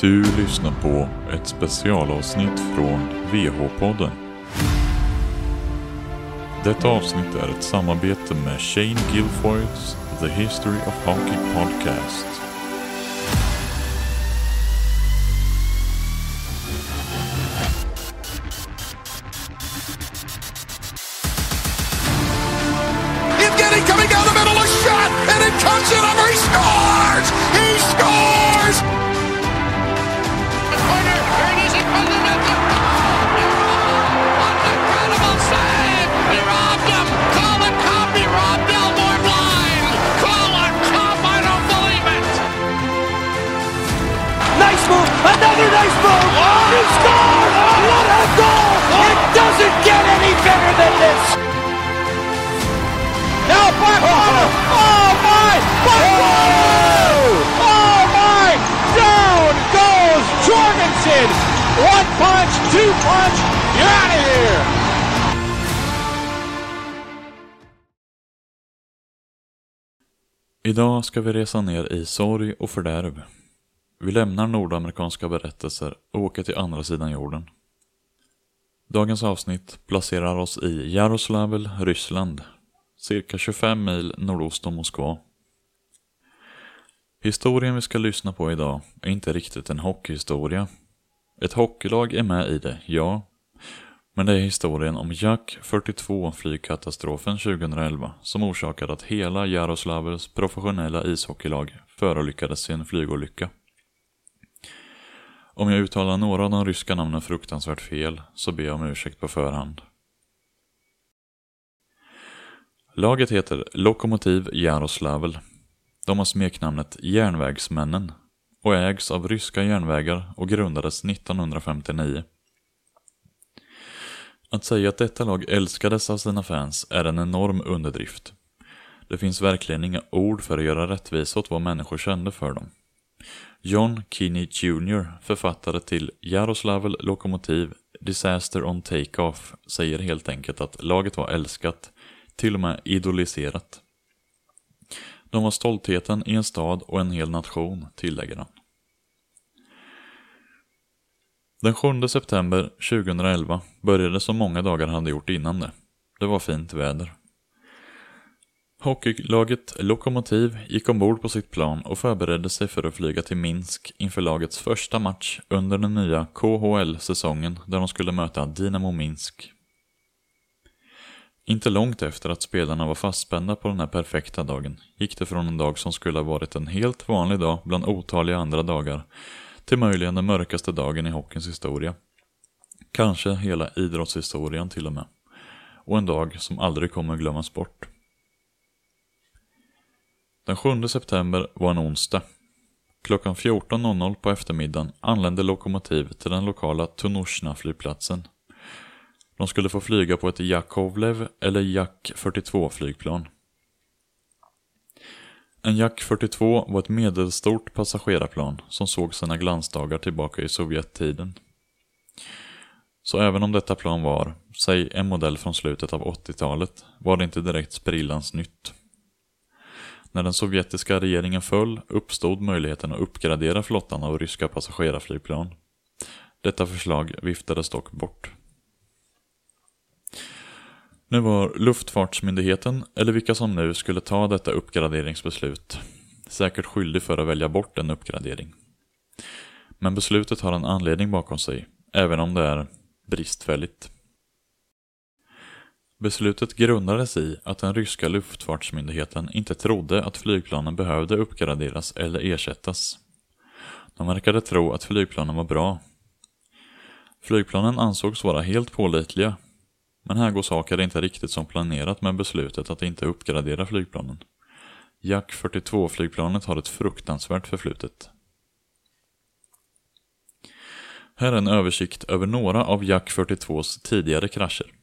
Du lyssnar på ett specialavsnitt från VH-podden. Detta avsnitt är ett samarbete med Shane Guilfoyles The History of Hockey Podcast. Move. Another nice move. He scores. What a goal. It doesn't get any better than this. Now back Oh my. Back Oh my. Down goes Jorgensen. One punch, two punch. You're out of here. Idag ska vi resa ner i sorg och fördärv. Vi lämnar nordamerikanska berättelser och åker till andra sidan jorden. Dagens avsnitt placerar oss i Jaroslavl, Ryssland, cirka 25 mil nordost om Moskva. Historien vi ska lyssna på idag är inte riktigt en hockeyhistoria. Ett hockeylag är med i det, ja. Men det är historien om Jack 42 flygkatastrofen 2011 som orsakade att hela Jaroslavls professionella ishockeylag förolyckades i en flygolycka. Om jag uttalar några av de ryska namnen fruktansvärt fel så ber jag om ursäkt på förhand. Laget heter Lokomotiv Jaroslavl. De har smeknamnet Järnvägsmännen och ägs av ryska järnvägar och grundades 1959. Att säga att detta lag älskades av sina fans är en enorm underdrift. Det finns verkligen inga ord för att göra rättvisa åt vad människor kände för dem. John Kinney Jr, författare till Jaroslavl Lokomotiv Disaster on Takeoff, säger helt enkelt att laget var älskat, till och med idoliserat. De var stoltheten i en stad och en hel nation, tillägger han. Den 7 september 2011 började som många dagar hade gjort innan det. Det var fint väder. Hockeylaget Lokomotiv gick ombord på sitt plan och förberedde sig för att flyga till Minsk inför lagets första match under den nya KHL-säsongen där de skulle möta Dynamo Minsk. Inte långt efter att spelarna var fastspända på den här perfekta dagen gick det från en dag som skulle ha varit en helt vanlig dag bland otaliga andra dagar till möjligen den mörkaste dagen i hockeyns historia. Kanske hela idrottshistorien till och med. Och en dag som aldrig kommer glömmas bort. Den 7 september var en onsdag. Klockan 14.00 på eftermiddagen anlände Lokomotiv till den lokala Tunushna-flygplatsen. De skulle få flyga på ett Jakovlev eller Jak 42 flygplan. En Jak 42 var ett medelstort passagerarplan som såg sina glansdagar tillbaka i Sovjettiden. Så även om detta plan var, säg en modell från slutet av 80-talet, var det inte direkt sprillans nytt. När den sovjetiska regeringen föll uppstod möjligheten att uppgradera flottan av ryska passagerarflygplan. Detta förslag viftades dock bort. Nu var Luftfartsmyndigheten, eller vilka som nu skulle ta detta uppgraderingsbeslut, säkert skyldig för att välja bort en uppgradering. Men beslutet har en anledning bakom sig, även om det är bristfälligt. Beslutet grundades i att den ryska luftfartsmyndigheten inte trodde att flygplanen behövde uppgraderas eller ersättas. De verkade tro att flygplanen var bra. Flygplanen ansågs vara helt pålitliga, men här går saker inte riktigt som planerat med beslutet att inte uppgradera flygplanen. Jack 42-flygplanet har ett fruktansvärt förflutet. Här är en översikt över några av Jack 42s tidigare krascher.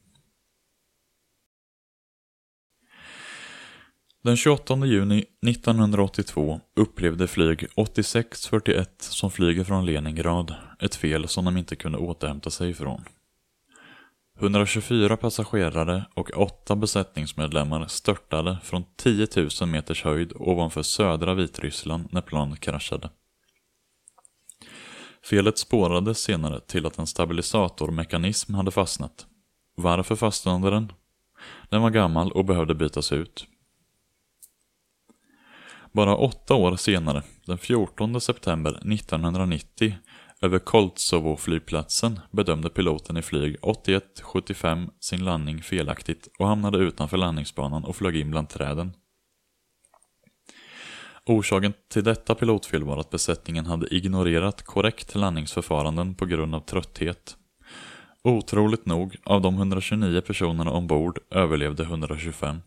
Den 28 juni 1982 upplevde flyg 8641 som flyger från Leningrad ett fel som de inte kunde återhämta sig ifrån. 124 passagerare och 8 besättningsmedlemmar störtade från 10 000 meters höjd ovanför södra Vitryssland när planet kraschade. Felet spårades senare till att en stabilisatormekanism hade fastnat. Varför fastnade den? Den var gammal och behövde bytas ut. Bara åtta år senare, den 14 september 1990, över Koltsovo-flygplatsen bedömde piloten i flyg 8175 sin landning felaktigt och hamnade utanför landningsbanan och flög in bland träden. Orsaken till detta pilotfel var att besättningen hade ignorerat korrekt landningsförfaranden på grund av trötthet. Otroligt nog, av de 129 personerna ombord överlevde 125.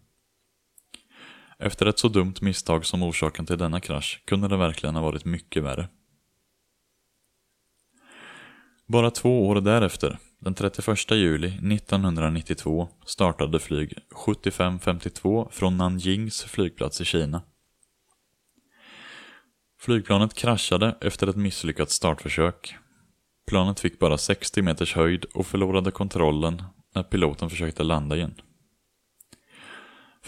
Efter ett så dumt misstag som orsaken till denna krasch kunde det verkligen ha varit mycket värre. Bara två år därefter, den 31 juli 1992, startade flyg 7552 från Nanjings flygplats i Kina. Flygplanet kraschade efter ett misslyckat startförsök. Planet fick bara 60 meters höjd och förlorade kontrollen när piloten försökte landa igen.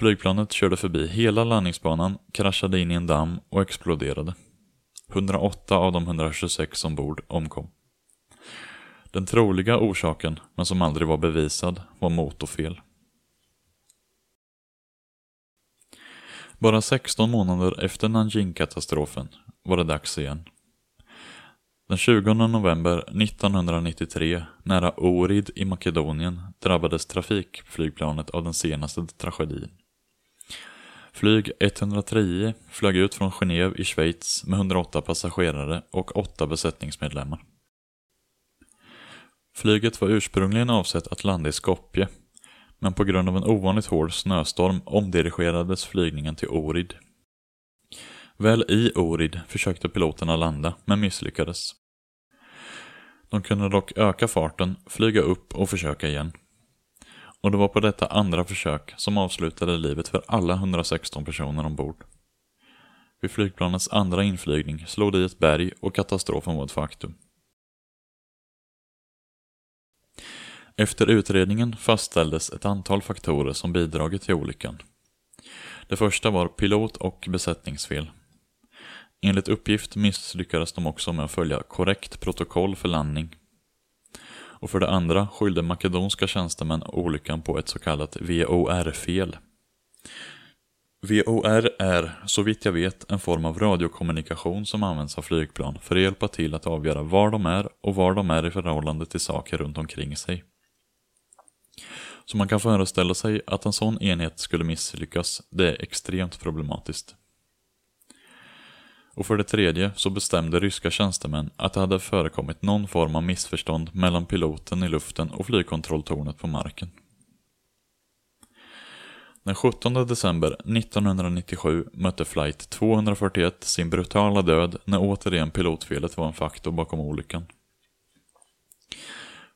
Flygplanet körde förbi hela landningsbanan, kraschade in i en damm och exploderade. 108 av de 126 ombord omkom. Den troliga orsaken, men som aldrig var bevisad, var motorfel. Bara 16 månader efter Nanjing-katastrofen var det dags igen. Den 20 november 1993, nära Orid i Makedonien, drabbades trafikflygplanet av den senaste tragedin. Flyg 110 flög ut från Genève i Schweiz med 108 passagerare och 8 besättningsmedlemmar. Flyget var ursprungligen avsett att landa i Skopje, men på grund av en ovanligt hård snöstorm omdirigerades flygningen till Orid. Väl i Orid försökte piloterna landa, men misslyckades. De kunde dock öka farten, flyga upp och försöka igen. Och det var på detta andra försök som avslutade livet för alla 116 personer ombord. Vid flygplanets andra inflygning slog det i ett berg och katastrofen var ett faktum. Efter utredningen fastställdes ett antal faktorer som bidragit till olyckan. Det första var pilot och besättningsfel. Enligt uppgift misslyckades de också med att följa korrekt protokoll för landning. Och för det andra skyllde makedonska tjänstemän olyckan på ett så kallat VOR-fel. VOR är, så vitt jag vet, en form av radiokommunikation som används av flygplan för att hjälpa till att avgöra var de är och var de är i förhållande till saker runt omkring sig. Så man kan föreställa sig att en sån enhet skulle misslyckas, det är extremt problematiskt. Och för det tredje så bestämde ryska tjänstemän att det hade förekommit någon form av missförstånd mellan piloten i luften och flygkontrolltornet på marken. Den 17 december 1997 mötte flight 241 sin brutala död när återigen pilotfelet var en faktor bakom olyckan.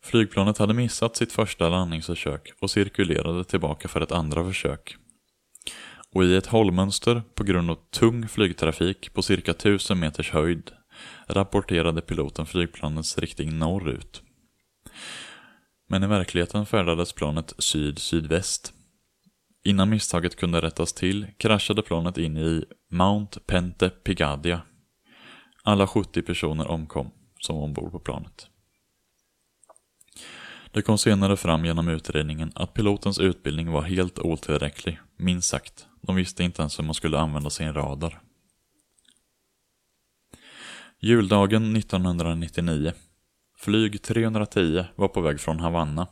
Flygplanet hade missat sitt första landningsförsök och cirkulerade tillbaka för ett andra försök. Och i ett hållmönster på grund av tung flygtrafik på cirka 1000 meters höjd rapporterade piloten flygplanets riktning norrut. Men i verkligheten färdades planet syd-sydväst. Innan misstaget kunde rättas till kraschade planet in i Mount Pente Pigadia. Alla 70 personer omkom som var ombord på planet. Det kom senare fram genom utredningen att pilotens utbildning var helt otillräcklig, minst sagt. De visste inte ens hur man skulle använda sin radar. Juldagen 1999. Flyg 310 var på väg från Havanna.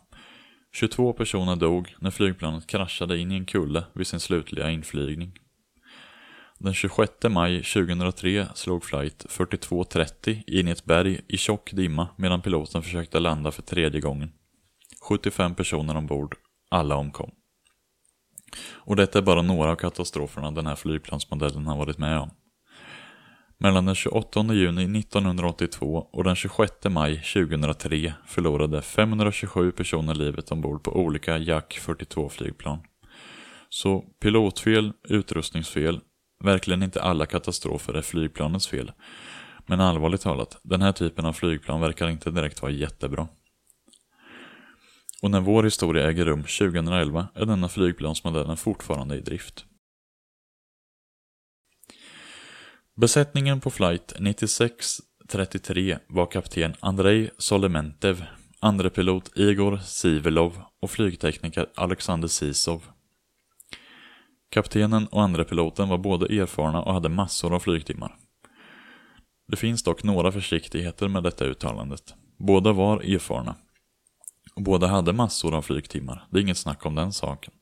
22 personer dog när flygplanet kraschade in i en kulle vid sin slutliga inflygning. Den 26 maj 2003 slog flight 4230 in i ett berg i tjock dimma medan piloten försökte landa för tredje gången. 75 personer ombord, alla omkom. Och detta är bara några av katastroferna den här flygplansmodellen har varit med om. Mellan den 28 juni 1982 och den 26 maj 2003 förlorade 527 personer livet ombord på olika Jack 42 flygplan. Så pilotfel, utrustningsfel, verkligen inte alla katastrofer är flygplanets fel. Men allvarligt talat, den här typen av flygplan verkar inte direkt vara jättebra. Och när vår historia äger rum 2011 är denna flygplansmodellen fortfarande i drift. Besättningen på flight 9633 var kapten Andrei Solementev, andrepilot Igor Sivelov och flygtekniker Alexander Sisov. Kaptenen och andrepiloten var både erfarna och hade massor av flygtimmar. Det finns dock några försiktigheter med detta uttalandet. Båda var erfarna. Och båda hade massor av flygtimmar, det är inget snack om den saken.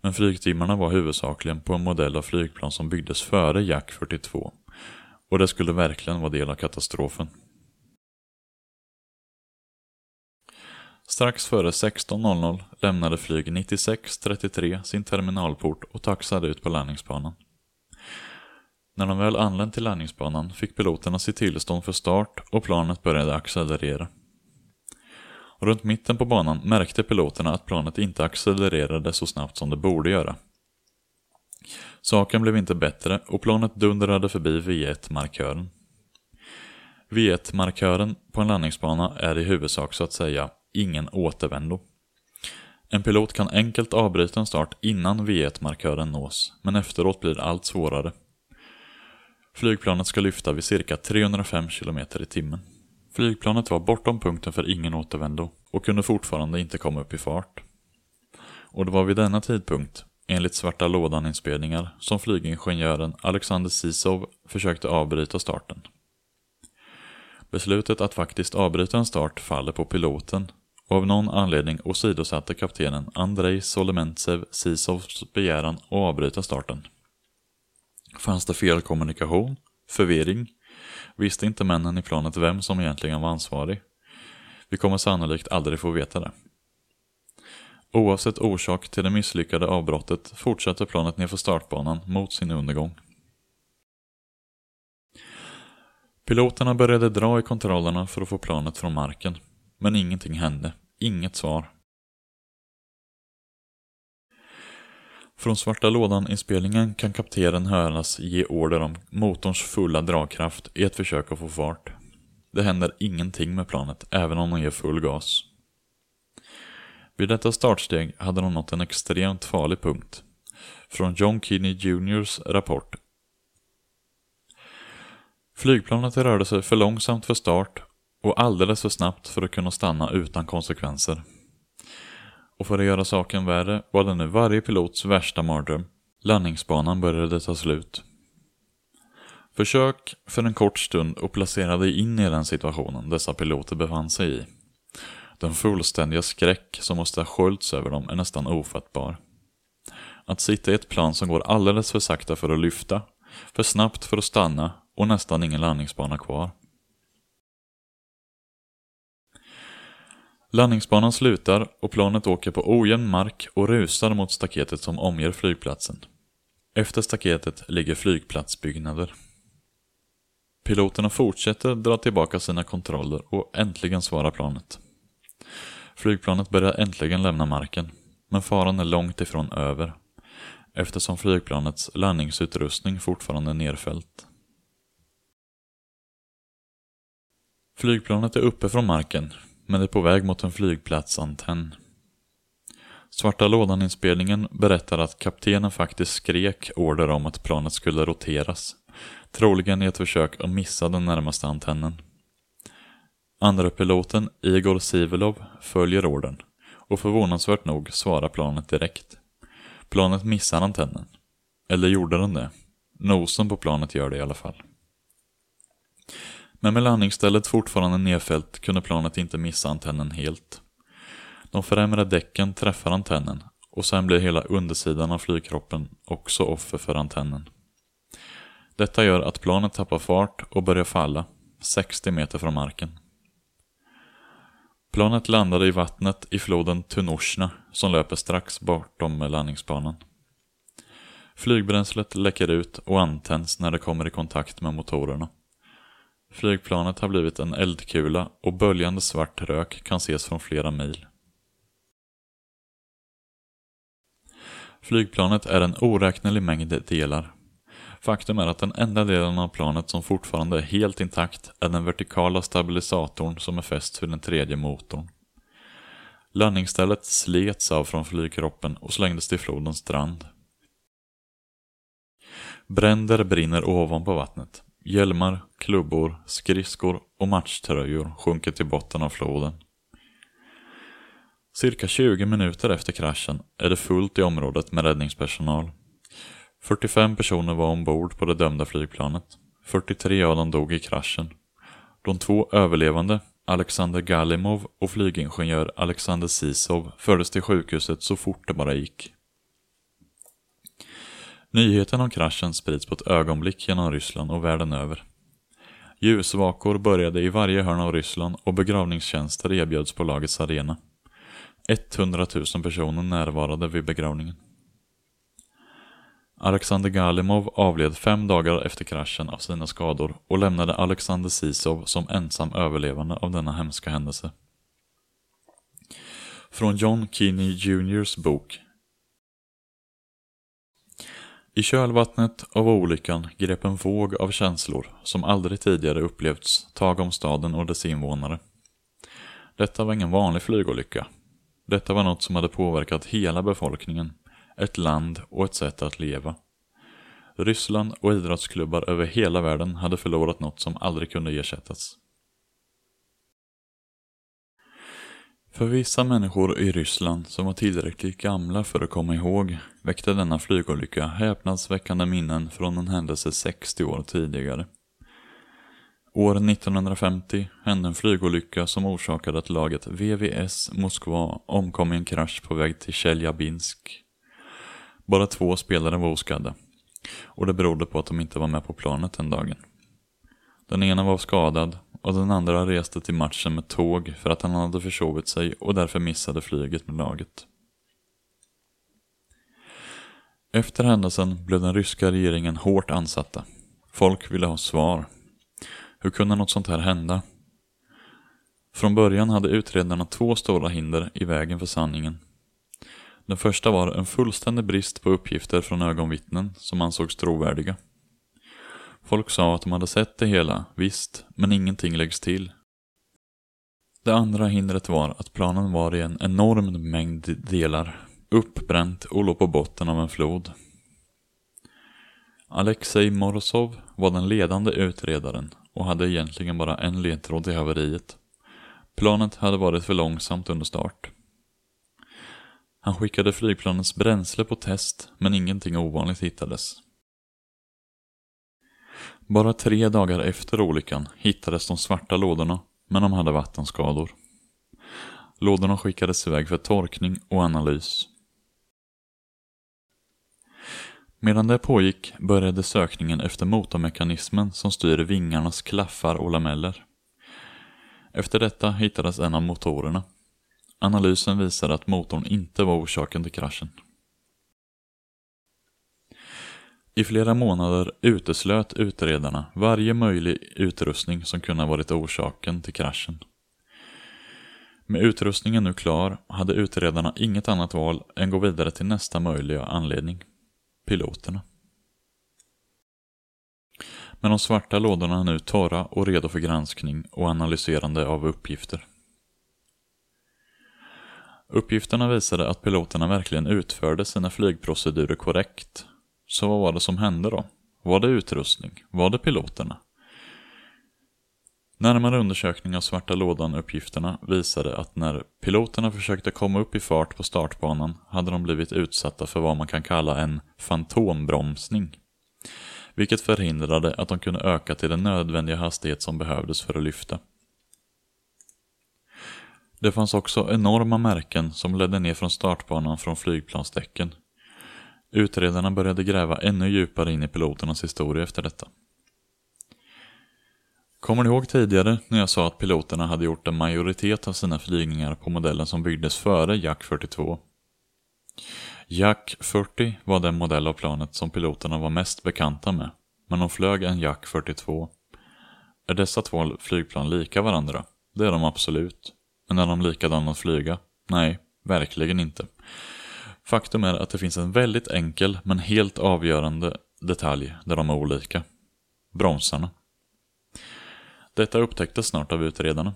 Men flygtimmarna var huvudsakligen på en modell av flygplan som byggdes före Jack 42. Och det skulle verkligen vara del av katastrofen. Strax före 16.00 lämnade flyg 9633 sin terminalport och taxade ut på landningsbanan. När de väl anlänt till landningsbanan fick piloterna sitt tillstånd för start och planet började accelerera. Runt mitten på banan märkte piloterna att planet inte accelererade så snabbt som det borde göra. Saken blev inte bättre och planet dundrade förbi V1-markören. V1-markören på en landningsbana är i huvudsak så att säga ingen återvändo. En pilot kan enkelt avbryta en start innan V1-markören nås, men efteråt blir det allt svårare. Flygplanet ska lyfta vid cirka 305 km i timmen. Flygplanet var bortom punkten för ingen återvändo och kunde fortfarande inte komma upp i fart. Och det var vid denna tidpunkt, enligt svarta lådan-inspelningar, som flygingenjören Alexander Sisov försökte avbryta starten. Beslutet att faktiskt avbryta en start faller på piloten och av någon anledning åsidosatte kaptenen Andrei Solomentsev Sisovs begäran att avbryta starten. Fanns det fel kommunikation? Förvirring? Visste inte männen i planet vem som egentligen var ansvarig? Vi kommer sannolikt aldrig få veta det. Oavsett orsak till det misslyckade avbrottet fortsätter planet nerför startbanan mot sin undergång. Piloterna började dra i kontrollerna för att få planet från marken, men ingenting hände. Inget svar. Från svarta lådan-inspelningen kan kaptenen höras ge order om motorns fulla dragkraft i ett försök att få fart. Det händer ingenting med planet, även om de ger full gas. Vid detta startsteg hade de nått en extremt farlig punkt. Från John Kinney Juniors rapport. Flygplanet rörde sig för långsamt för start och alldeles för snabbt för att kunna stanna utan konsekvenser. Och för att göra saken värre var det nu varje pilots värsta mardröm. Landningsbanan började ta slut. Försök för en kort stund att placera dig in i den situationen dessa piloter befann sig i. Den fullständiga skräck som måste ha sköljts över dem är nästan ofattbar. Att sitta i ett plan som går alldeles för sakta för att lyfta, för snabbt för att stanna och nästan ingen landningsbana kvar. Landningsbanan slutar och planet åker på ojämn mark och rusar mot staketet som omger flygplatsen. Efter staketet ligger flygplatsbyggnader. Piloterna fortsätter dra tillbaka sina kontroller och äntligen svarar planet. Flygplanet börjar äntligen lämna marken, men faran är långt ifrån över eftersom flygplanets landningsutrustning fortfarande är nerfällt. Flygplanet är uppe från marken, men är på väg mot en flygplatsantenn. Svarta lådan-inspelningen berättar att kaptenen faktiskt skrek order om att planet skulle roteras, troligen i ett försök att missa den närmaste antennen. Andra piloten Igor Sivelov följer orden och förvånansvärt nog svarar planet direkt. Planet missar antennen. Eller gjorde den det? Nosen på planet gör det i alla fall. Men med landningsstället fortfarande nedfällt kunde planet inte missa antennen helt. De främre däcken träffar antennen och sen blir hela undersidan av flygkroppen också offer för antennen. Detta gör att planet tappar fart och börjar falla, 60 meter från marken. Planet landade i vattnet i floden Tunoshna som löper strax bortom landningsbanan. Flygbränslet läcker ut och antänds när det kommer i kontakt med motorerna. Flygplanet har blivit en eldkula och böljande svart rök kan ses från flera mil. Flygplanet är en oräknelig mängd delar. Faktum är att den enda delen av planet som fortfarande är helt intakt är den vertikala stabilisatorn som är fäst vid den tredje motorn. Landningsstället slets av från flygkroppen och slängdes till flodens strand. Bränder brinner ovanpå vattnet. Hjälmar, klubbor, skridskor och matchtröjor sjunker till botten av floden. Cirka 20 minuter efter kraschen är det fullt i området med räddningspersonal. 45 personer var ombord på det dömda flygplanet. 43 av dem dog i kraschen. De två överlevande, Alexander Galimov och flygingenjör Alexander Sisov, fördes till sjukhuset så fort det bara gick. Nyheten om kraschen sprids på ett ögonblick genom Ryssland och världen över. Ljusvakor började i varje hörn av Ryssland och begravningstjänster erbjöds på lagets arena. 100 000 personer närvarade vid begravningen. Alexander Galimov avled fem dagar efter kraschen av sina skador och lämnade Alexander Sisov som ensam överlevande av denna hemska händelse. Från John Keeney Jrs bok i kölvattnet av olyckan grep en våg av känslor som aldrig tidigare upplevts tag om staden och dess invånare. Detta var ingen vanlig flygolycka. Detta var något som hade påverkat hela befolkningen ett land och ett sätt att leva. Ryssland och idrottsklubbar över hela världen hade förlorat något som aldrig kunde ersättas. För vissa människor i Ryssland som var tillräckligt gamla för att komma ihåg väckte denna flygolycka häpnadsväckande minnen från en händelse 60 år tidigare. År 1950 hände en flygolycka som orsakade att laget VVS Moskva omkom i en krasch på väg till Tjeljabinsk. Bara två spelare var oskadda. Och det berodde på att de inte var med på planet den dagen. Den ena var skadad och den andra reste till matchen med tåg för att han hade försovit sig och därför missade flyget med laget. Efter händelsen blev den ryska regeringen hårt ansatta. Folk ville ha svar. Hur kunde något sånt här hända? Från början hade utredarna två stora hinder i vägen för sanningen. Den första var en fullständig brist på uppgifter från ögonvittnen som ansågs trovärdiga. Folk sa att de hade sett det hela, visst, men ingenting läggs till. Det andra hindret var att planen var i en enorm mängd delar, uppbränt och låg på botten av en flod. Alexej Morozov var den ledande utredaren och hade egentligen bara en ledtråd till haveriet. Planet hade varit för långsamt under start. Han skickade flygplanets bränsle på test, men ingenting ovanligt hittades. Bara tre dagar efter olyckan hittades de svarta lådorna, men de hade vattenskador. Lådorna skickades iväg för torkning och analys. Medan det pågick började sökningen efter motormekanismen som styr vingarnas klaffar och lameller. Efter detta hittades en av motorerna. Analysen visade att motorn inte var orsaken till kraschen. I flera månader uteslöt utredarna varje möjlig utrustning som kunde ha varit orsaken till kraschen. Med utrustningen nu klar hade utredarna inget annat val än gå vidare till nästa möjliga anledning. Piloterna. Men de svarta lådorna är nu torra och redo för granskning och analyserande av uppgifter. Uppgifterna visade att piloterna verkligen utförde sina flygprocedurer korrekt. Så vad var det som hände då? Var det utrustning? Var det piloterna? Närmare undersökning av svarta lådan-uppgifterna visade att när piloterna försökte komma upp i fart på startbanan hade de blivit utsatta för vad man kan kalla en fantombromsning. Vilket förhindrade att de kunde öka till den nödvändiga hastighet som behövdes för att lyfta. Det fanns också enorma märken som ledde ner från startbanan från flygplansdäcken. Utredarna började gräva ännu djupare in i piloternas historia efter detta. Kommer ni ihåg tidigare när jag sa att piloterna hade gjort en majoritet av sina flygningar på modellen som byggdes före Jack 42? Jack 40 var den modell av planet som piloterna var mest bekanta med, men de flög en Jack 42. Är dessa två flygplan lika varandra? Det är de absolut. Men är de likadana att flyga? Nej, verkligen inte. Faktum är att det finns en väldigt enkel men helt avgörande detalj där de är olika. Bromsarna. Detta upptäcktes snart av utredarna.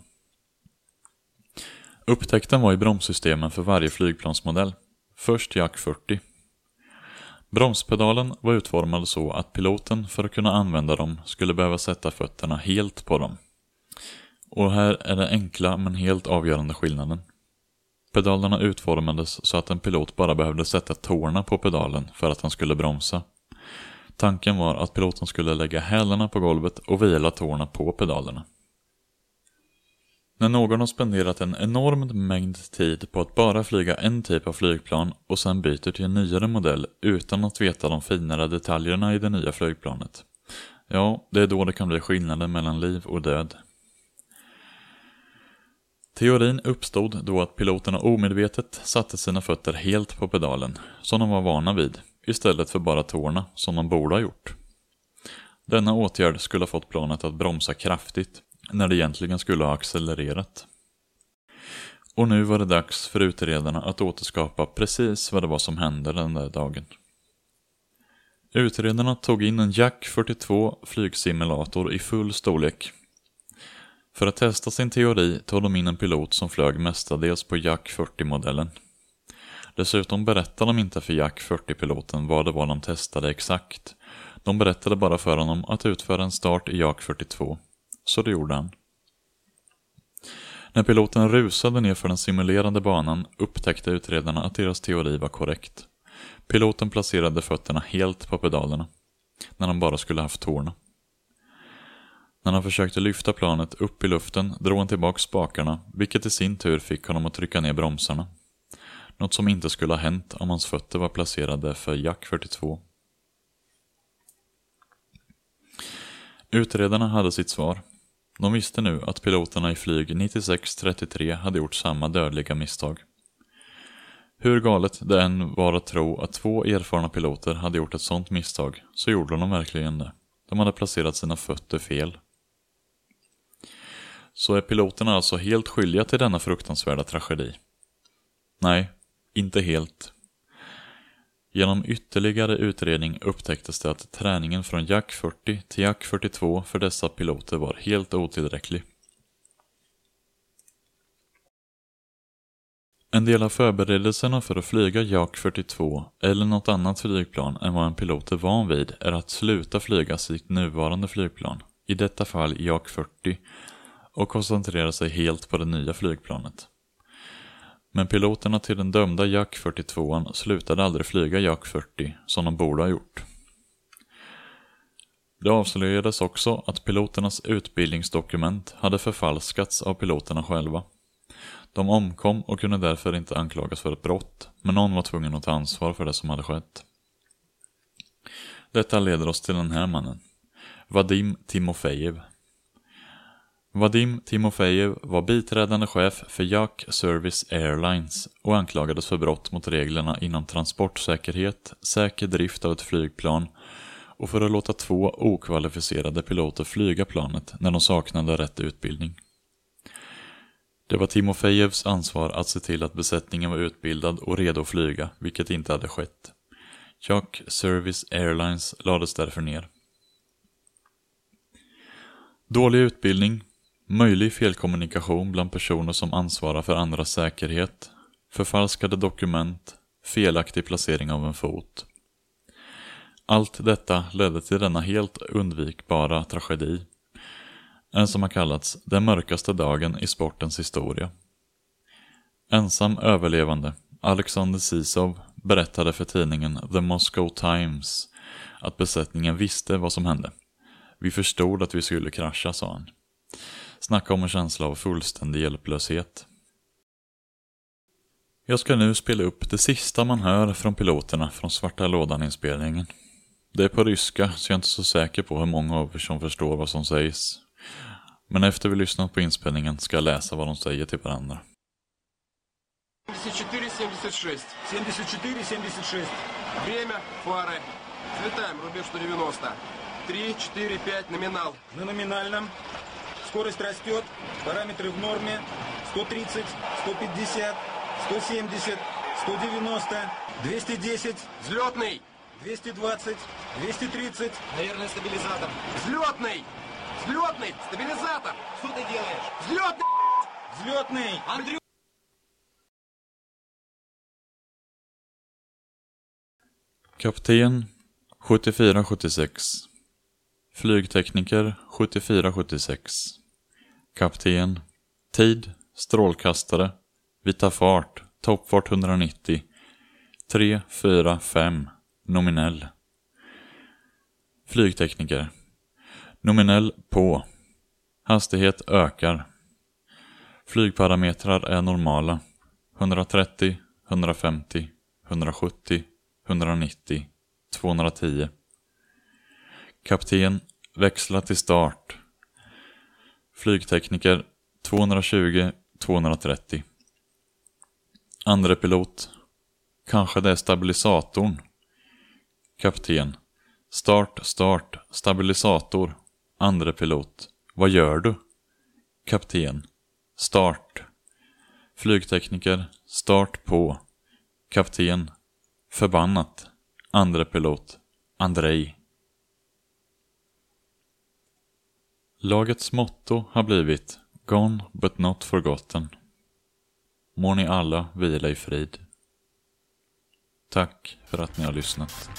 Upptäckten var i bromssystemen för varje flygplansmodell. Först Jack 40. Bromspedalen var utformad så att piloten för att kunna använda dem skulle behöva sätta fötterna helt på dem. Och här är den enkla men helt avgörande skillnaden. Pedalerna utformades så att en pilot bara behövde sätta tårna på pedalen för att han skulle bromsa. Tanken var att piloten skulle lägga hälarna på golvet och vila tårna på pedalerna. När någon har spenderat en enorm mängd tid på att bara flyga en typ av flygplan och sen byter till en nyare modell utan att veta de finare detaljerna i det nya flygplanet. Ja, det är då det kan bli skillnaden mellan liv och död. Teorin uppstod då att piloterna omedvetet satte sina fötter helt på pedalen, som de var vana vid, istället för bara tårna, som de borde ha gjort. Denna åtgärd skulle ha fått planet att bromsa kraftigt, när det egentligen skulle ha accelererat. Och nu var det dags för utredarna att återskapa precis vad det var som hände den där dagen. Utredarna tog in en Jack 42 flygsimulator i full storlek. För att testa sin teori tog de in en pilot som flög mestadels på Jack 40-modellen. Dessutom berättade de inte för Jack 40-piloten vad det var de testade exakt. De berättade bara för honom att utföra en start i Jack 42 så det gjorde han. När piloten rusade ner för den simulerade banan upptäckte utredarna att deras teori var korrekt. Piloten placerade fötterna helt på pedalerna, när han bara skulle haft tårna. När han försökte lyfta planet upp i luften drog han tillbaka spakarna, vilket i sin tur fick honom att trycka ner bromsarna. Något som inte skulle ha hänt om hans fötter var placerade för Jack 42. Utredarna hade sitt svar. De visste nu att piloterna i flyg 9633 hade gjort samma dödliga misstag. Hur galet det än var att tro att två erfarna piloter hade gjort ett sådant misstag, så gjorde de verkligen det. De hade placerat sina fötter fel. Så är piloterna alltså helt skyldiga till denna fruktansvärda tragedi? Nej, inte helt. Genom ytterligare utredning upptäcktes det att träningen från Jack 40 till Jack 42 för dessa piloter var helt otillräcklig. En del av förberedelserna för att flyga Jack 42 eller något annat flygplan än vad en pilot är van vid är att sluta flyga sitt nuvarande flygplan, i detta fall Jack 40, och koncentrerade sig helt på det nya flygplanet. Men piloterna till den dömda Jack 42 slutade aldrig flyga Jack 40 som de borde ha gjort. Det avslöjades också att piloternas utbildningsdokument hade förfalskats av piloterna själva. De omkom och kunde därför inte anklagas för ett brott, men någon var tvungen att ta ansvar för det som hade skett. Detta leder oss till den här mannen. Vadim Timofejev. Vadim Timofejev var biträdande chef för JAK Service Airlines och anklagades för brott mot reglerna inom transportsäkerhet, säker drift av ett flygplan och för att låta två okvalificerade piloter flyga planet när de saknade rätt utbildning. Det var Timofejevs ansvar att se till att besättningen var utbildad och redo att flyga, vilket inte hade skett. JAK Service Airlines lades därför ner. Dålig utbildning, Möjlig felkommunikation bland personer som ansvarar för andras säkerhet, förfalskade dokument, felaktig placering av en fot. Allt detta ledde till denna helt undvikbara tragedi. En som har kallats den mörkaste dagen i sportens historia. Ensam överlevande, Alexander Sisov, berättade för tidningen The Moscow Times att besättningen visste vad som hände. Vi förstod att vi skulle krascha, sa han. Snacka om en känsla av fullständig hjälplöshet. Jag ska nu spela upp det sista man hör från piloterna från Svarta Lådan-inspelningen. Det är på ryska, så jag är inte så säker på hur många av er som förstår vad som sägs. Men efter vi lyssnat på inspelningen ska jag läsa vad de säger till varandra. 74-76. 74-76. Время, фары. Взлетаем, рубеж 190. 3, 4, 5, номинал. На номинальном. Скорость растет, параметры в норме. 130, 150, 170, 190, 210, Взлетный! 220, 230. Наверное, стабилизатор. Взлетный! Взлетный! Стабилизатор! Что ты делаешь? Взлетный! Взлетный! Андрю! Kapten 7476 Flygtekniker 7476 Kapten Tid Strålkastare. Vita fart. Toppfart 190 3, 4, 5 Nominell. Flygtekniker. Nominell på. Hastighet ökar. Flygparametrar är normala. 130, 150, 170, 190, 210 Kapten Växla till start. Flygtekniker 220, 230 Andre pilot Kanske det är stabilisatorn. Kapten Start, start, stabilisator. Andre pilot Vad gör du? Kapten Start. Flygtekniker Start på. Kapten Förbannat. Andre pilot Andrei. Lagets motto har blivit Gone but not forgotten. Må ni alla vila i frid. Tack för att ni har lyssnat.